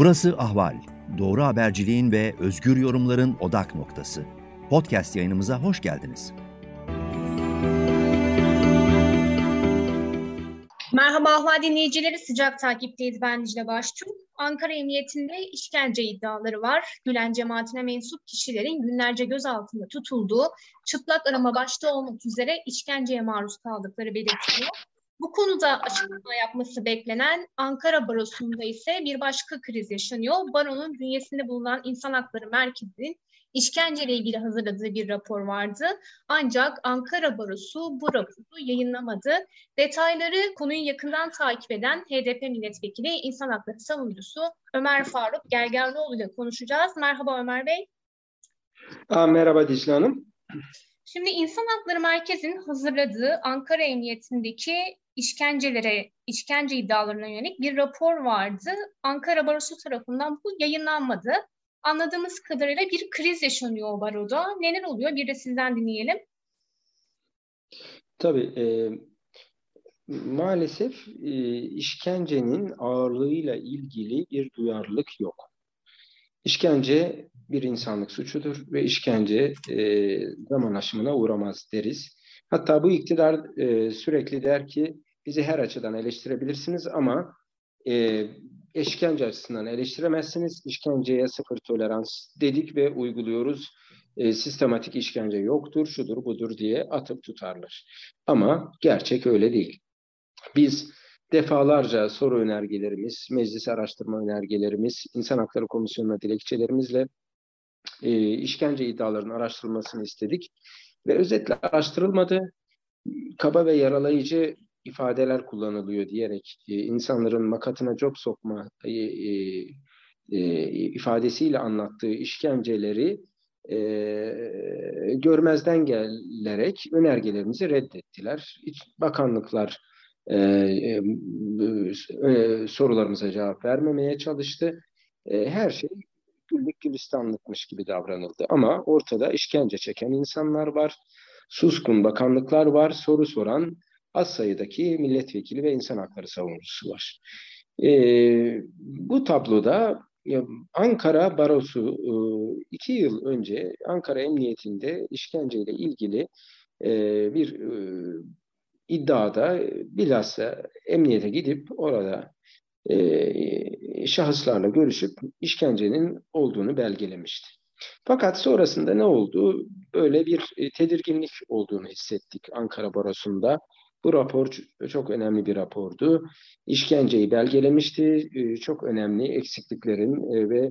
Burası Ahval. Doğru haberciliğin ve özgür yorumların odak noktası. Podcast yayınımıza hoş geldiniz. Merhaba Ahval dinleyicileri, sıcak takipteyiz ben Dicle Başçuk. Ankara Emniyetinde işkence iddiaları var. Gülen cemaatine mensup kişilerin günlerce gözaltında tutulduğu, çıplak arama başta olmak üzere işkenceye maruz kaldıkları belirtiliyor. Bu konuda açıklama yapması beklenen Ankara Barosu'nda ise bir başka kriz yaşanıyor. Baronun bünyesinde bulunan İnsan Hakları Merkezi'nin işkenceyle ilgili hazırladığı bir rapor vardı. Ancak Ankara Barosu bu raporu yayınlamadı. Detayları konuyu yakından takip eden HDP milletvekili İnsan Hakları savunucusu Ömer Faruk Gergerlioğlu ile konuşacağız. Merhaba Ömer Bey. Aa, merhaba Dicle Hanım. Şimdi İnsan Hakları Merkezi'nin hazırladığı Ankara Emniyetindeki işkencelere, işkence iddialarına yönelik bir rapor vardı. Ankara Barosu tarafından bu yayınlanmadı. Anladığımız kadarıyla bir kriz yaşanıyor o baroda. Neler oluyor? Bir de sizden dinleyelim. Tabii. E, maalesef e, işkencenin ağırlığıyla ilgili bir duyarlılık yok. İşkence bir insanlık suçudur ve işkence e, zaman aşımına uğramaz deriz. Hatta bu iktidar e, sürekli der ki bizi her açıdan eleştirebilirsiniz ama e, işkence açısından eleştiremezsiniz. İşkenceye sıfır tolerans dedik ve uyguluyoruz. E, sistematik işkence yoktur, şudur budur diye atıp tutarlar. Ama gerçek öyle değil. Biz defalarca soru önergelerimiz, meclis araştırma önergelerimiz, İnsan Hakları Komisyonu'na dilekçelerimizle e, işkence iddialarının araştırılmasını istedik. Ve özetle araştırılmadı. Kaba ve yaralayıcı ifadeler kullanılıyor diyerek e, insanların makatına cop sokma e, e, e, ifadesiyle anlattığı işkenceleri e, görmezden gelerek önergelerimizi reddettiler. İç, bakanlıklar e, e, e, sorularımıza cevap vermemeye çalıştı. E, her şey güllük gülistanlıkmış gibi davranıldı. Ama ortada işkence çeken insanlar var, suskun bakanlıklar var, soru soran az sayıdaki milletvekili ve insan hakları savunucusu var. E, bu tabloda Ankara Barosu e, iki yıl önce Ankara Emniyetinde işkenceyle ilgili e, bir e, iddiada bilhassa emniyete gidip orada şahıslarla görüşüp işkencenin olduğunu belgelemişti. Fakat sonrasında ne oldu? Böyle bir tedirginlik olduğunu hissettik Ankara Barosu'nda. Bu rapor çok önemli bir rapordu. İşkenceyi belgelemişti. Ee, çok önemli eksikliklerin e, ve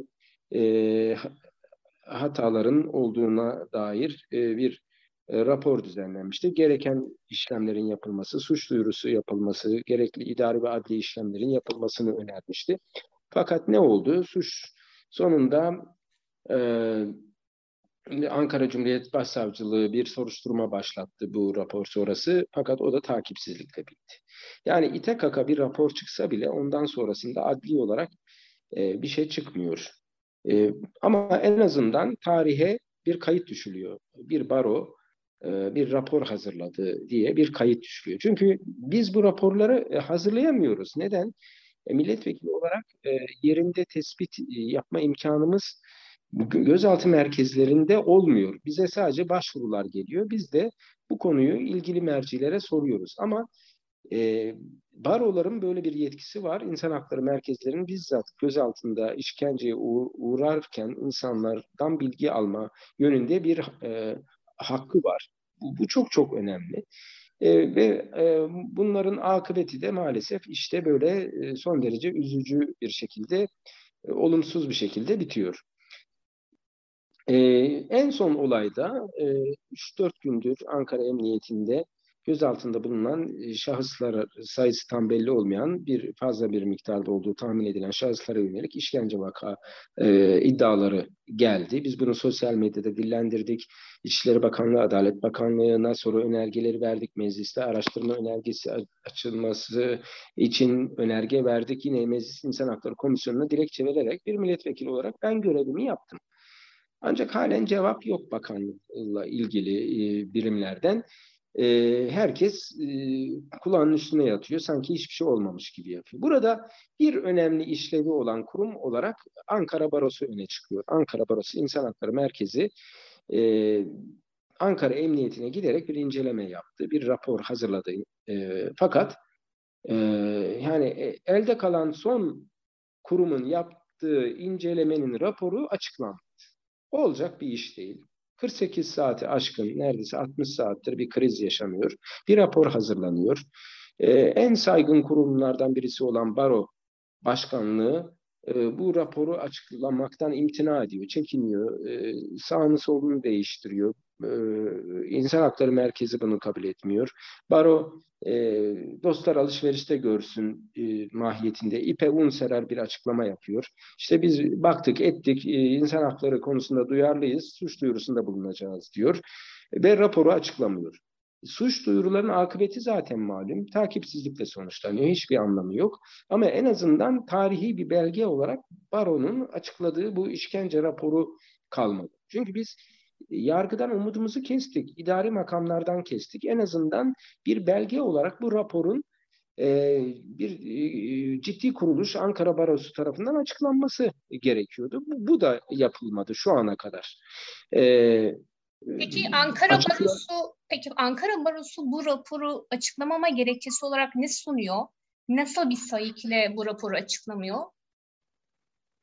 e, hataların olduğuna dair e, bir rapor düzenlenmişti. Gereken işlemlerin yapılması, suç duyurusu yapılması, gerekli idari ve adli işlemlerin yapılmasını önermişti. Fakat ne oldu? Suç sonunda Ankara Cumhuriyet Başsavcılığı bir soruşturma başlattı bu rapor sonrası fakat o da takipsizlikle bitti. Yani ite kaka bir rapor çıksa bile ondan sonrasında adli olarak e, bir şey çıkmıyor. E, ama en azından tarihe bir kayıt düşülüyor. Bir baro e, bir rapor hazırladı diye bir kayıt düşülüyor. Çünkü biz bu raporları e, hazırlayamıyoruz. Neden? E, milletvekili olarak e, yerinde tespit e, yapma imkanımız gözaltı merkezlerinde olmuyor. Bize sadece başvurular geliyor. Biz de bu konuyu ilgili mercilere soruyoruz. Ama e, baroların böyle bir yetkisi var. İnsan hakları merkezlerinin bizzat gözaltında işkenceye uğrarken insanlardan bilgi alma yönünde bir e, hakkı var. Bu, bu çok çok önemli. E, ve e, bunların akıbeti de maalesef işte böyle e, son derece üzücü bir şekilde, e, olumsuz bir şekilde bitiyor. Ee, en son olayda e, 3-4 gündür Ankara Emniyetinde gözaltında bulunan e, şahıslar sayısı tam belli olmayan bir fazla bir miktarda olduğu tahmin edilen şahıslara yönelik işkence vaka e, iddiaları geldi. Biz bunu sosyal medyada dillendirdik. İçişleri Bakanlığı, Adalet Bakanlığı'na soru önergeleri verdik. Mecliste araştırma önergesi açılması için önerge verdik. Yine Meclis İnsan Hakları Komisyonu'na dilekçe vererek bir milletvekili olarak ben görevimi yaptım. Ancak halen cevap yok bakanlıkla ilgili e, birimlerden. e, herkes e, kulağının üstüne yatıyor. Sanki hiçbir şey olmamış gibi yapıyor. Burada bir önemli işlevi olan kurum olarak Ankara Barosu öne çıkıyor. Ankara Barosu İnsan Hakları Merkezi e, Ankara Emniyetine giderek bir inceleme yaptı. Bir rapor hazırladı. E, fakat e, yani e, elde kalan son kurumun yaptığı incelemenin raporu açıklanmadı. Olacak bir iş değil. 48 saati aşkın neredeyse 60 saattir bir kriz yaşanıyor. Bir rapor hazırlanıyor. Ee, en saygın kurumlardan birisi olan Baro Başkanlığı e, bu raporu açıklamaktan imtina ediyor, çekiniyor, e, sağını solunu değiştiriyor. E, İnsan Hakları Merkezi bunu kabul etmiyor. Baro e, dostlar alışverişte görsün e, mahiyetinde ipe un serer bir açıklama yapıyor. İşte biz baktık ettik e, insan hakları konusunda duyarlıyız suç duyurusunda bulunacağız diyor ve raporu açıklamıyor. Suç duyuruların akıbeti zaten malum. Takipsizlikle sonuçlanıyor. Hiçbir anlamı yok. Ama en azından tarihi bir belge olarak Baro'nun açıkladığı bu işkence raporu kalmadı. Çünkü biz yargıdan umudumuzu kestik. idari makamlardan kestik. En azından bir belge olarak bu raporun e, bir e, ciddi kuruluş Ankara Barosu tarafından açıklanması gerekiyordu. Bu, bu da yapılmadı şu ana kadar. E, Peki Ankara Açıkla... Barosu peki Ankara Barosu bu raporu açıklamama gerekçesi olarak ne sunuyor? Nasıl bir sayıkla bu raporu açıklamıyor?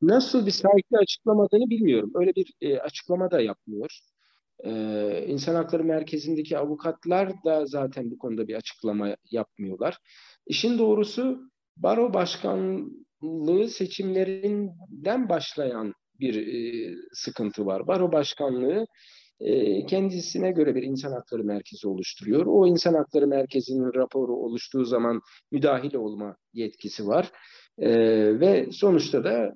Nasıl bir sayıkla açıklamadığını bilmiyorum. Öyle bir e, açıklama da yapmıyor. Ee, İnsan Hakları Merkezi'ndeki avukatlar da zaten bu konuda bir açıklama yapmıyorlar. İşin doğrusu baro başkanlığı seçimlerinden başlayan bir e, sıkıntı var. Baro başkanlığı e, kendisine göre bir insan hakları merkezi oluşturuyor. O insan hakları merkezinin raporu oluştuğu zaman müdahil olma yetkisi var. E, ve sonuçta da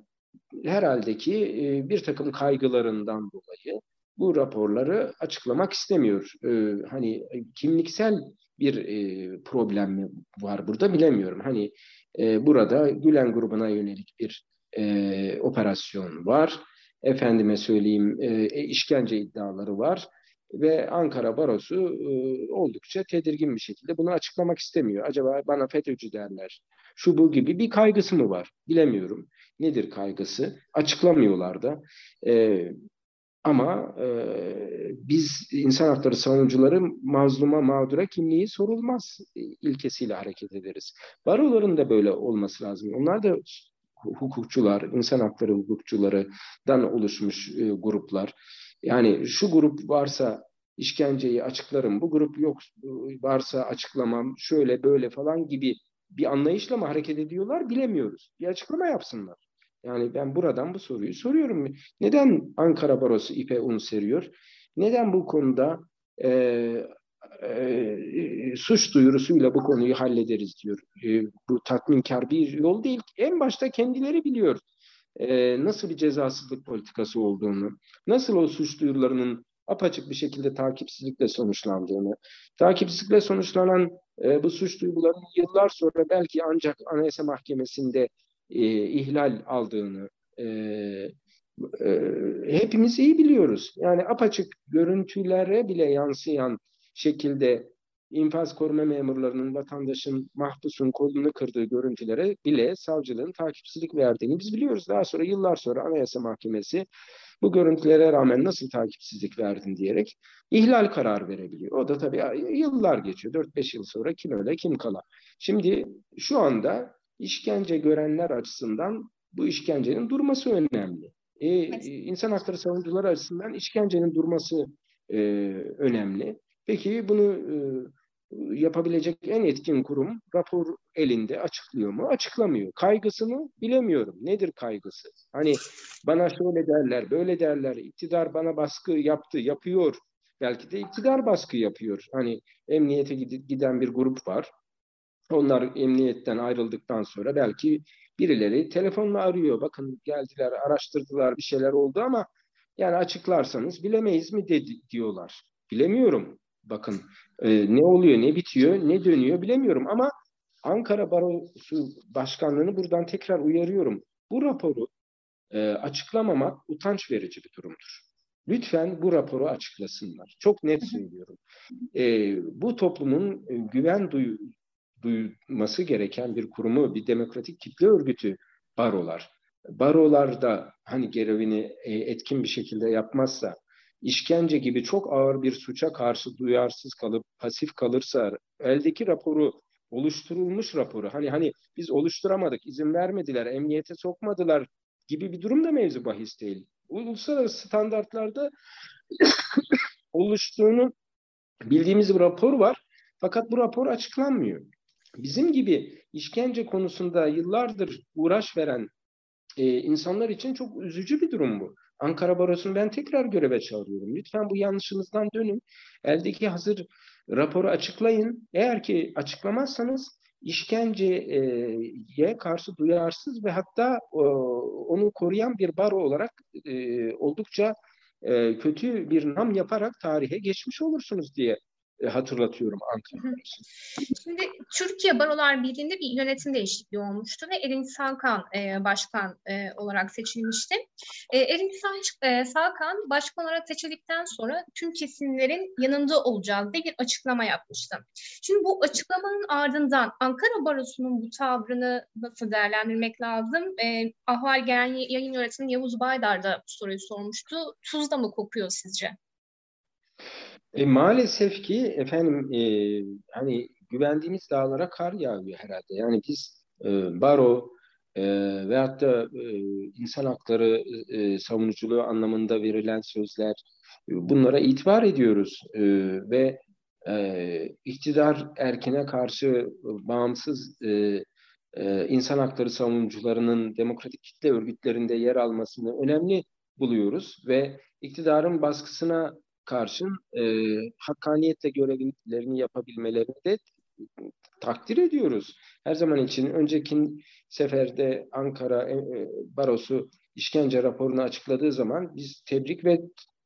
herhalde ki e, bir takım kaygılarından dolayı bu raporları açıklamak istemiyor. Ee, hani kimliksel bir e, problem mi var burada bilemiyorum. Hani e, burada Gülen grubuna yönelik bir e, operasyon var. Efendime söyleyeyim e, e işkence iddiaları var ve Ankara Barosu e, oldukça tedirgin bir şekilde bunu açıklamak istemiyor. Acaba bana FETÖ'cü derler, şu bu gibi bir kaygısı mı var? Bilemiyorum. Nedir kaygısı? Açıklamıyorlar da. E, ama e, biz insan hakları savunucuları mazluma mağdura kimliği sorulmaz ilkesiyle hareket ederiz. Baroların da böyle olması lazım. Onlar da hukukçular, insan hakları hukukçularından oluşmuş e, gruplar. Yani şu grup varsa işkenceyi açıklarım, bu grup yok varsa açıklamam, şöyle böyle falan gibi bir anlayışla mı hareket ediyorlar bilemiyoruz. Bir açıklama yapsınlar. Yani ben buradan bu soruyu soruyorum. Neden Ankara Barosu ipe un seriyor? Neden bu konuda e, e, suç duyurusuyla bu konuyu hallederiz diyor. E, bu tatminkar bir yol değil. En başta kendileri biliyor e, nasıl bir cezasızlık politikası olduğunu, nasıl o suç duyurularının apaçık bir şekilde takipsizlikle sonuçlandığını, takipsizlikle sonuçlanan e, bu suç duygularının yıllar sonra belki ancak Anayasa Mahkemesi'nde e, ihlal aldığını e, e, hepimiz iyi biliyoruz. Yani apaçık görüntülere bile yansıyan şekilde infaz koruma memurlarının vatandaşın mahpusun kolunu kırdığı görüntülere bile savcılığın takipsizlik verdiğini biz biliyoruz. Daha sonra yıllar sonra Anayasa Mahkemesi bu görüntülere rağmen nasıl takipsizlik verdin diyerek ihlal karar verebiliyor. O da tabii yıllar geçiyor. 4-5 yıl sonra kim öyle kim kala. Şimdi şu anda işkence görenler açısından bu işkencenin durması önemli. Ee, insan hakları savunucuları açısından işkencenin durması e, önemli. Peki bunu e, yapabilecek en etkin kurum rapor elinde açıklıyor mu? Açıklamıyor. Kaygısını bilemiyorum. Nedir kaygısı? Hani bana şöyle derler, böyle derler. İktidar bana baskı yaptı, yapıyor. Belki de iktidar baskı yapıyor. Hani emniyete giden bir grup var. Onlar emniyetten ayrıldıktan sonra belki birileri telefonla arıyor. Bakın geldiler, araştırdılar, bir şeyler oldu ama yani açıklarsanız bilemeyiz mi dedi, diyorlar. Bilemiyorum. Bakın e, ne oluyor, ne bitiyor, ne dönüyor bilemiyorum ama Ankara Barosu Başkanlığı'nı buradan tekrar uyarıyorum. Bu raporu e, açıklamamak utanç verici bir durumdur. lütfen bu raporu açıklasınlar. Çok net söylüyorum. E, bu toplumun e, güven duy, duyması gereken bir kurumu, bir demokratik kitle örgütü barolar. Barolar da hani görevini e, etkin bir şekilde yapmazsa, işkence gibi çok ağır bir suça karşı duyarsız kalıp pasif kalırsa, eldeki raporu oluşturulmuş raporu hani hani biz oluşturamadık, izin vermediler, emniyete sokmadılar gibi bir durum da mevzu bahis değil. Uluslararası standartlarda oluştuğunu bildiğimiz bir rapor var. Fakat bu rapor açıklanmıyor. Bizim gibi işkence konusunda yıllardır uğraş veren e, insanlar için çok üzücü bir durum bu. Ankara Barosu'nu ben tekrar göreve çağırıyorum. Lütfen bu yanlışınızdan dönün. Eldeki hazır raporu açıklayın. Eğer ki açıklamazsanız işkenceye karşı duyarsız ve hatta onu koruyan bir baro olarak e, oldukça e, kötü bir nam yaparak tarihe geçmiş olursunuz diye e, hatırlatıyorum Ankara. Şimdi Türkiye Barolar Birliği'nde bir yönetim değişikliği olmuştu ve Erin Salkan e, başkan e, olarak seçilmişti. E, Erin e, Salkan başkan olarak seçildikten sonra tüm kesimlerin yanında olacağız diye bir açıklama yapmıştı. Şimdi bu açıklamanın ardından Ankara Barosu'nun bu tavrını nasıl değerlendirmek lazım? E, Ahval Genel Yayın Yönetmeni Yavuz Baydar da bu soruyu sormuştu. Tuzla mı kokuyor sizce? E, maalesef ki efendim e, hani güvendiğimiz dağlara kar yağıyor herhalde. Yani biz e, baro e, veyahut da e, insan hakları e, savunuculuğu anlamında verilen sözler e, bunlara itibar ediyoruz e, ve e, iktidar erkene karşı bağımsız e, e, insan hakları savunucularının demokratik kitle örgütlerinde yer almasını önemli buluyoruz ve iktidarın baskısına karşın e, hakkaniyetle görevlerini yapabilmelerini de takdir ediyoruz. Her zaman için önceki seferde Ankara e, e, Barosu işkence raporunu açıkladığı zaman biz tebrik ve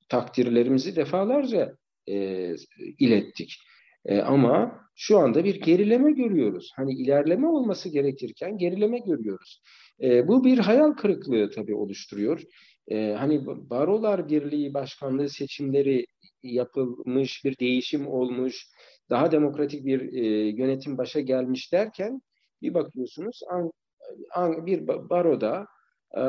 takdirlerimizi defalarca e, ilettik. E, ama şu anda bir gerileme görüyoruz. Hani ilerleme olması gerekirken gerileme görüyoruz. E, bu bir hayal kırıklığı tabii oluşturuyor. E, hani Barolar Birliği Başkanlığı seçimleri yapılmış, bir değişim olmuş, daha demokratik bir e, yönetim başa gelmiş derken bir bakıyorsunuz an, an, bir baroda e,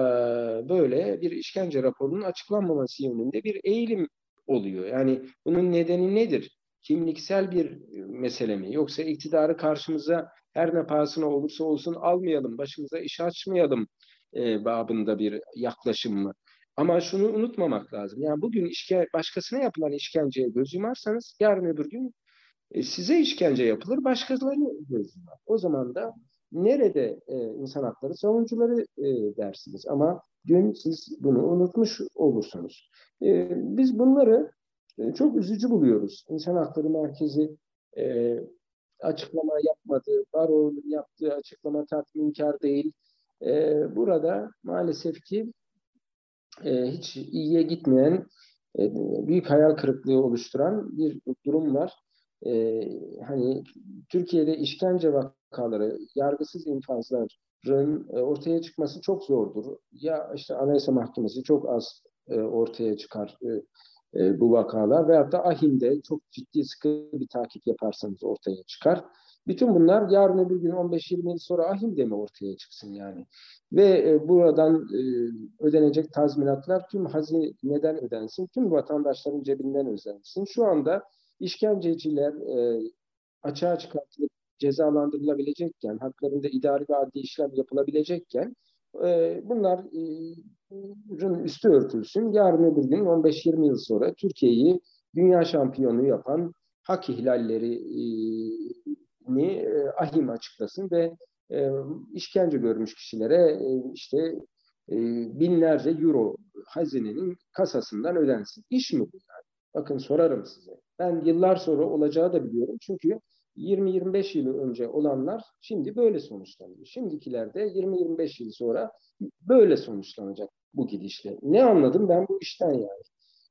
böyle bir işkence raporunun açıklanmaması yönünde bir eğilim oluyor. Yani bunun nedeni nedir? Kimliksel bir mesele mi? Yoksa iktidarı karşımıza her ne pahasına olursa olsun almayalım, başımıza iş açmayalım e, babında bir yaklaşım mı? Ama şunu unutmamak lazım. Yani bugün işke, başkasına yapılan işkenceye göz yumarsanız yarın öbür gün e, size işkence yapılır, başkalarına göz yumar. O zaman da nerede e, insan hakları savunucuları e, dersiniz. Ama dün siz bunu unutmuş olursunuz. E, biz bunları e, çok üzücü buluyoruz. İnsan Hakları Merkezi e, açıklama yapmadı. Baro'nun yaptığı açıklama tatminkar değil. E, burada maalesef ki e, hiç iyiye gitmeyen, e, büyük hayal kırıklığı oluşturan bir durum var. E, hani Türkiye'de işkence vakaları, yargısız infazların e, ortaya çıkması çok zordur. Ya işte Anayasa Mahkemesi çok az e, ortaya çıkar e, e, bu vakalar veyahut da AHİM'de çok ciddi sıkı bir takip yaparsanız ortaya çıkar. Bütün bunlar yarın öbür gün 15-20 yıl sonra ahimde mi ortaya çıksın yani? Ve e, buradan e, ödenecek tazminatlar tüm hazineden ödensin, tüm vatandaşların cebinden ödensin. Şu anda işkenceciler e, açığa çıkartılıp cezalandırılabilecekken, haklarında idari ve adli işlem yapılabilecekken e, bunların üstü örtülsün. Yarın öbür gün 15-20 yıl sonra Türkiye'yi dünya şampiyonu yapan hak ihlalleri e, ni e, ahim açıklasın ve e, işkence görmüş kişilere e, işte e, binlerce euro hazinenin kasasından ödensin. İş mi bu yani? Bakın sorarım size. Ben yıllar sonra olacağı da biliyorum. Çünkü 20-25 yıl önce olanlar şimdi böyle sonuçlanıyor. Şimdikiler de 20-25 yıl sonra böyle sonuçlanacak bu gidişle. Ne anladım ben bu işten yani?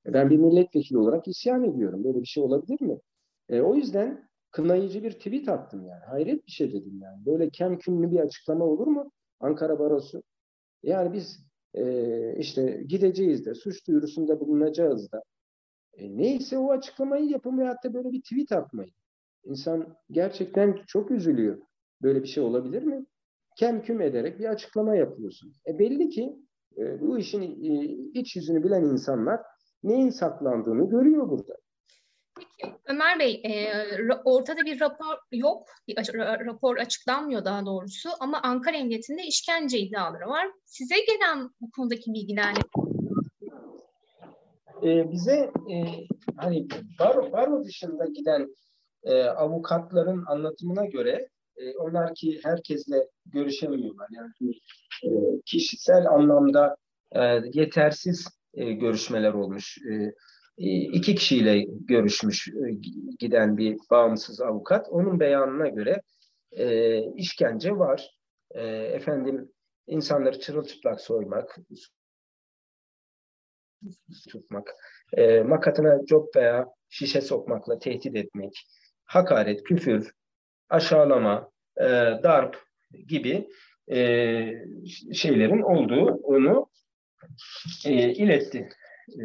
Ben bir milletvekili olarak isyan ediyorum. Böyle bir şey olabilir mi? E, o yüzden kınayıcı bir tweet attım yani. Hayret bir şey dedim yani. Böyle kemkümlü bir açıklama olur mu? Ankara Barosu. Yani biz e, işte gideceğiz de suç duyurusunda bulunacağız da e, neyse o açıklamayı yapın ve hatta böyle bir tweet atmayın. İnsan gerçekten çok üzülüyor. Böyle bir şey olabilir mi? Kem küm ederek bir açıklama yapıyorsun. E belli ki e, bu işin e, iç yüzünü bilen insanlar neyin saklandığını görüyor burada. Ömer Bey, e, ortada bir rapor yok, bir rapor açıklanmıyor daha doğrusu ama Ankara Emniyetinde işkence iddiaları var. Size gelen bu konudaki bilgiler e, bize e, hani baro, baro dışında giden e, avukatların anlatımına göre e, onlar ki herkesle görüşemiyorlar. Yani e, kişisel anlamda e, yetersiz e, görüşmeler olmuş. E, iki kişiyle görüşmüş e, giden bir bağımsız avukat. Onun beyanına göre e, işkence var. E, efendim insanları çırılçıplak soymak, tutmak, e, makatına cop veya şişe sokmakla tehdit etmek, hakaret, küfür, aşağılama, e, darp gibi e, şeylerin olduğu onu e, iletti. E,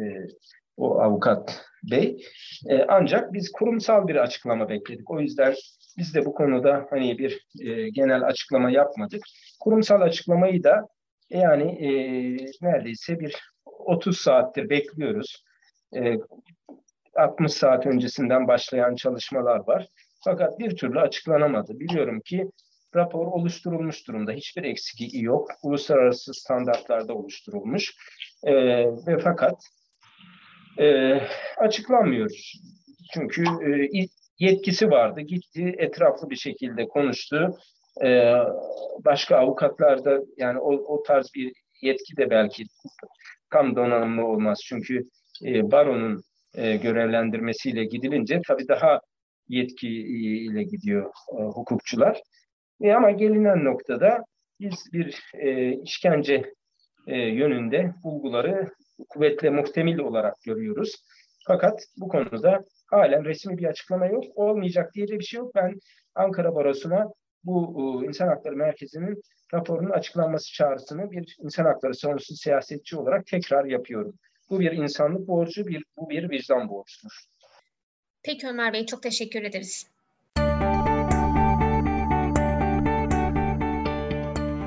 o avukat bey. E, ancak biz kurumsal bir açıklama bekledik. O yüzden biz de bu konuda hani bir e, genel açıklama yapmadık. Kurumsal açıklamayı da yani e, neredeyse bir 30 saattir bekliyoruz. E, 60 saat öncesinden başlayan çalışmalar var. Fakat bir türlü açıklanamadı. Biliyorum ki rapor oluşturulmuş durumda. Hiçbir eksikliği yok. Uluslararası standartlarda oluşturulmuş. E, ve fakat e, açıklanmıyor. Çünkü e, yetkisi vardı. Gitti etraflı bir şekilde konuştu. E, başka avukatlar da yani o, o tarz bir yetki de belki tam donanımlı olmaz. Çünkü e, baronun e, görevlendirmesiyle gidilince tabii daha yetkiyle gidiyor e, hukukçular. E, ama gelinen noktada biz bir e, işkence e, yönünde bulguları kuvvetle muhtemel olarak görüyoruz. Fakat bu konuda halen resmi bir açıklama yok. Olmayacak diye bir şey yok. Ben Ankara Barosu'na bu insan Hakları Merkezi'nin raporunun açıklanması çağrısını bir insan hakları savunucusu siyasetçi olarak tekrar yapıyorum. Bu bir insanlık borcu, bir, bu bir vicdan borcudur. Peki Ömer Bey, çok teşekkür ederiz.